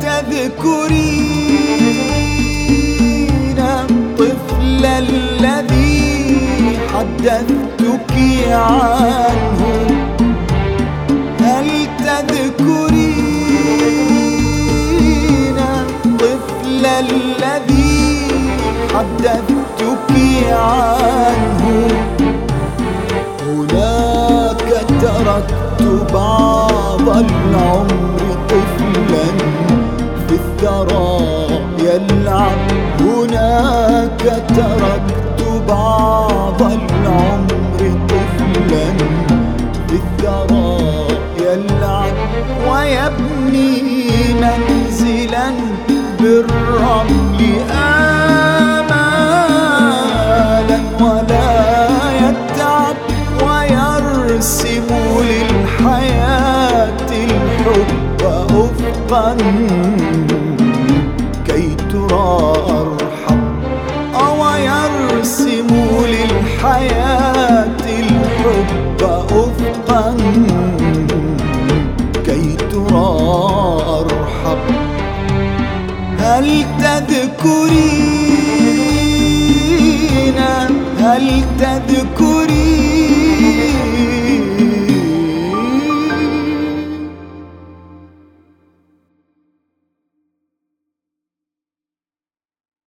تذكرين الطفل الذي حدثتك عنه. هل تذكرين الطفل الذي حدثتك عنه. هناك تركت بعض العمر طفلا. الثرى يلعب هناك. تركت بعض العمر طفلا في الثرى يلعب. ويبني منزلا بالرمل آمالا ولا يتعب. ويرسم للحياة الحب أفقا كي ترى أرحب هل تذكرين؟ هل تذكرين؟